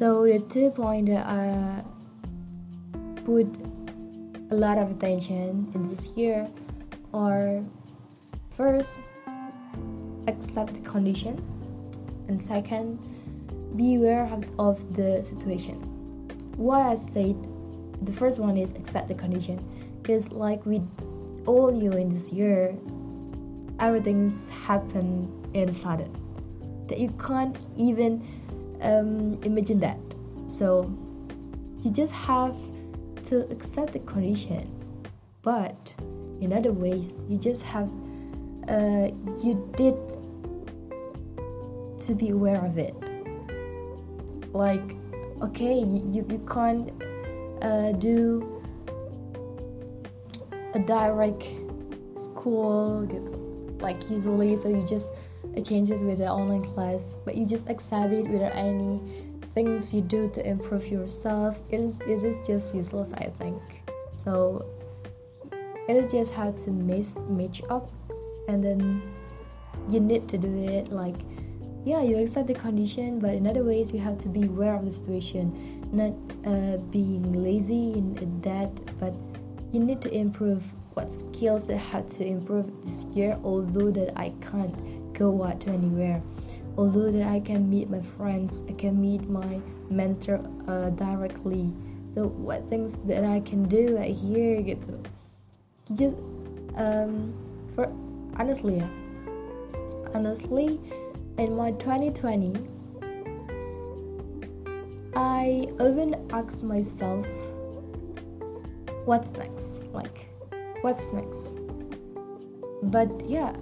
So the two points that uh, I put a lot of attention in this year are first accept the condition and second be aware of the situation. Why i said the first one is accept the condition because like with all you in this year everything's happened and sudden that you can't even um, imagine that. So you just have to accept the condition. But in other ways you just have uh, you did to be aware of it. Like okay you, you can't uh, do a direct school like easily so you just uh, changes with the online class but you just accept it without any things you do to improve yourself. It is, it is just useless i think. So it is just how to mix match up and then you need to do it. Like yeah you accept the condition but in other ways you have to be aware of the situation. Not uh, being lazy in that but you need to improve what skills that have to improve this year although that i can't go out to anywhere. Although that i can meet my friends i can meet my mentor uh, directly. So what things that i can do right here get just um for honestly yeah. Honestly in my 2020 i even asked myself what's next? Like what's next? But yeah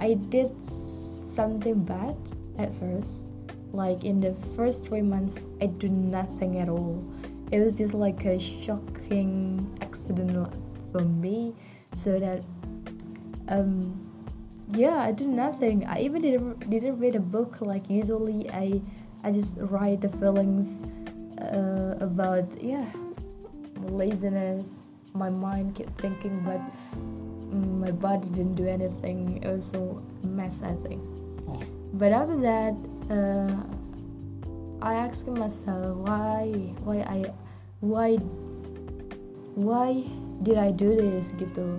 i did something bad at first. Like in the first three months i do nothing at all. It was just like a shocking accident for me so that um yeah i did nothing. I even didn't didn't read a book. Like usually i i just write the feelings uh, about yeah laziness my mind kept thinking but mm, my body didn't do anything it was so mess i think but after that uh, i asked myself why why i why why did i do this gitu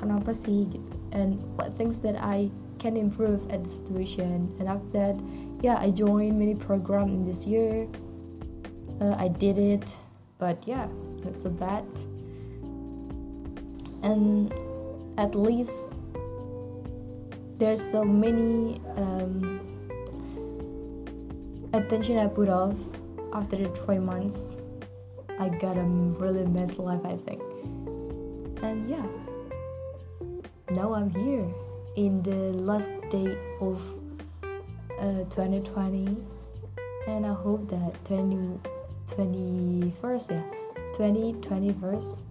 kenapa sih gitu and what things that I can improve at the situation. And after that, yeah, I joined many program in this year. Uh, I did it, but yeah, not so bad. And at least there's so many um, attention I put off after the three months. I got a really messed life, I think. And yeah now I'm here in the last day of uh, 2020 and I hope that 20, 21st yeah 2021st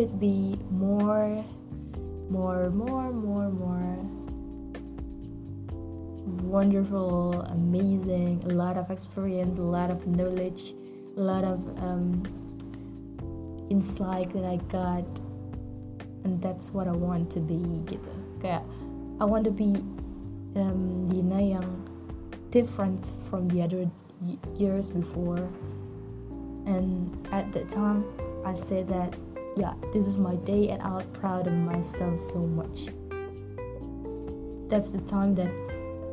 could be more more more more more wonderful amazing a lot of experience a lot of knowledge a lot of um, insight that I got. And that's what I want to be gitu. Kayak I want to be um, Dina yang different from the other years before. And at that time I said that yeah this is my day and I'm proud of myself so much that's the time that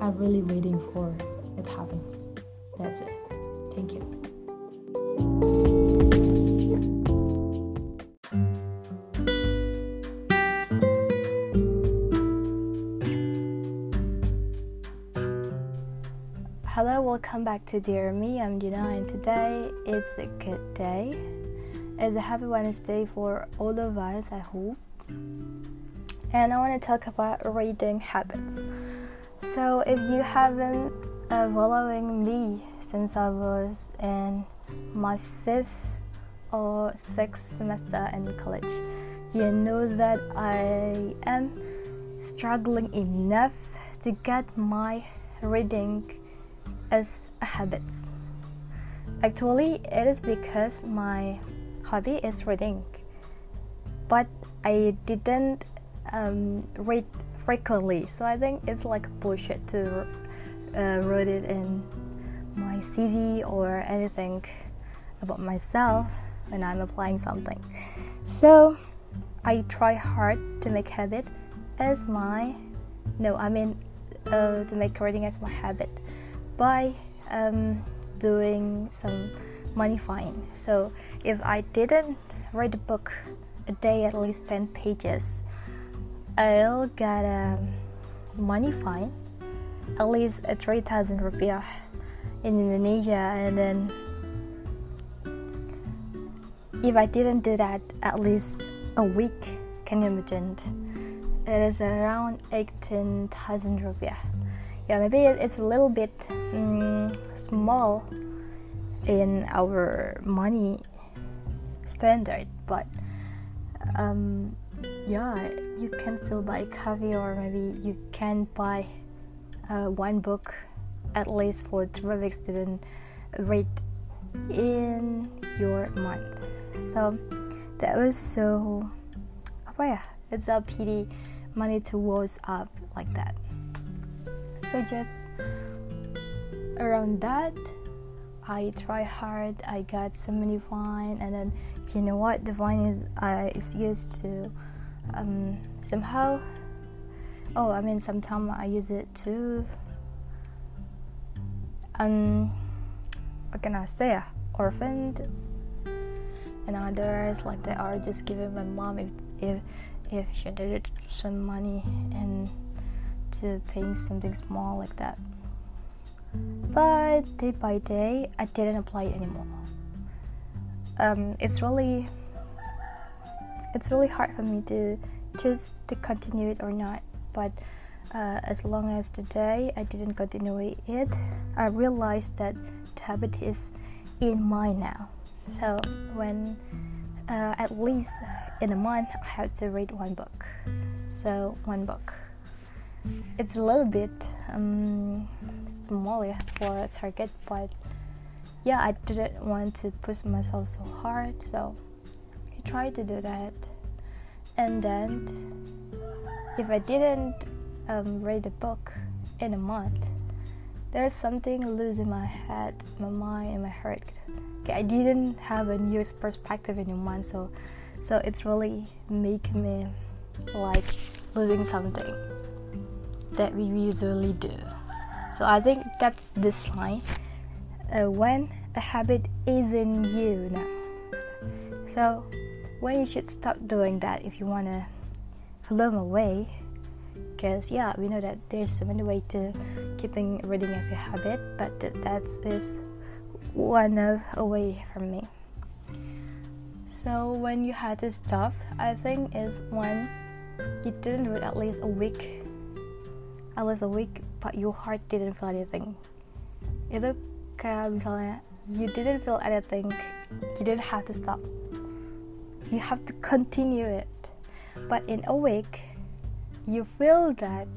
I'm really waiting for it happens that's it thank you Hello, welcome back to Dear Me. I'm Gina, and today it's a good day. It's a happy Wednesday for all of us, I hope. And I want to talk about reading habits. So, if you haven't uh, following me since I was in my fifth or sixth semester in college, you know that I am struggling enough to get my reading as a habit. Actually, it is because my hobby is reading, but I didn't um, read frequently, so I think it's like bullshit to uh, wrote it in my CV or anything about myself when I'm applying something. So I try hard to make habit as my no, I mean uh, to make reading as my habit by um, doing some money fine. So if I didn't read a book a day at least 10 pages, I'll get a money fine, at least a 3000 rupiah in Indonesia, and then if I didn't do that at least a week, can you imagine? It is around 18,000 rupiah. Yeah, maybe it's a little bit um, small in our money standard, but um, yeah, you can still buy coffee, or maybe you can buy uh, one book at least for weeks didn't read in your month. So that was so apa yeah It's a pity money to was up like that. So just around that I try hard. I got so many fine, and then you know what? The vine is uh, is used to um, somehow. Oh, I mean, sometimes I use it to um, what can I say? Uh, orphaned, and others like they are just giving my mom if if if she needed some money and to paying something small like that. But day by day, I didn't apply it anymore. Um, it's really it's really hard for me to choose to continue it or not. But uh, as long as today I didn't continue it, I realized that the habit is in mine now. So when uh, at least in a month I have to read one book. So one book. It's a little bit um, small for a target, but yeah, I didn't want to push myself so hard, so I tried to do that. And then, if I didn't um, read the book in a month, there's something loose in my head, my mind, and my heart. Okay, I didn't have a new perspective in a month, so so it's really making me like losing something that we usually do. So I think that's this line. uh, when a habit is in you now. So when you should stop doing that if you wanna blow away because yeah we know that there's so many ways to keeping reading as a habit but that is one of away from me so when you had to stop i think is when you didn't read at least a week at was awake but your heart didn't feel anything. Itu kayak misalnya you didn't feel anything. You didn't have to stop. You have to continue it. But in awake you feel that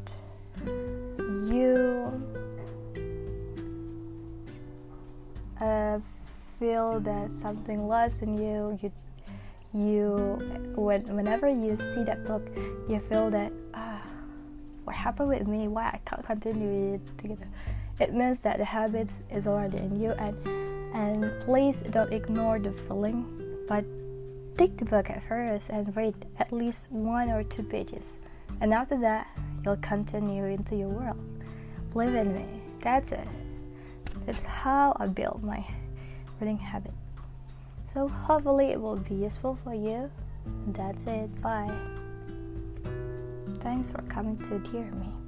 you uh, feel that something lost in you. You you when, whenever you see that book you feel that what happened with me why i can't continue it together. It means that the habits is already in you and and please don't ignore the feeling but take the book at first and read at least one or two pages. And after that you'll continue into your world. Believe in me that's it. That's how i built my reading habit. So hopefully it will be useful for you. That's it bye Thanks for coming to hear me.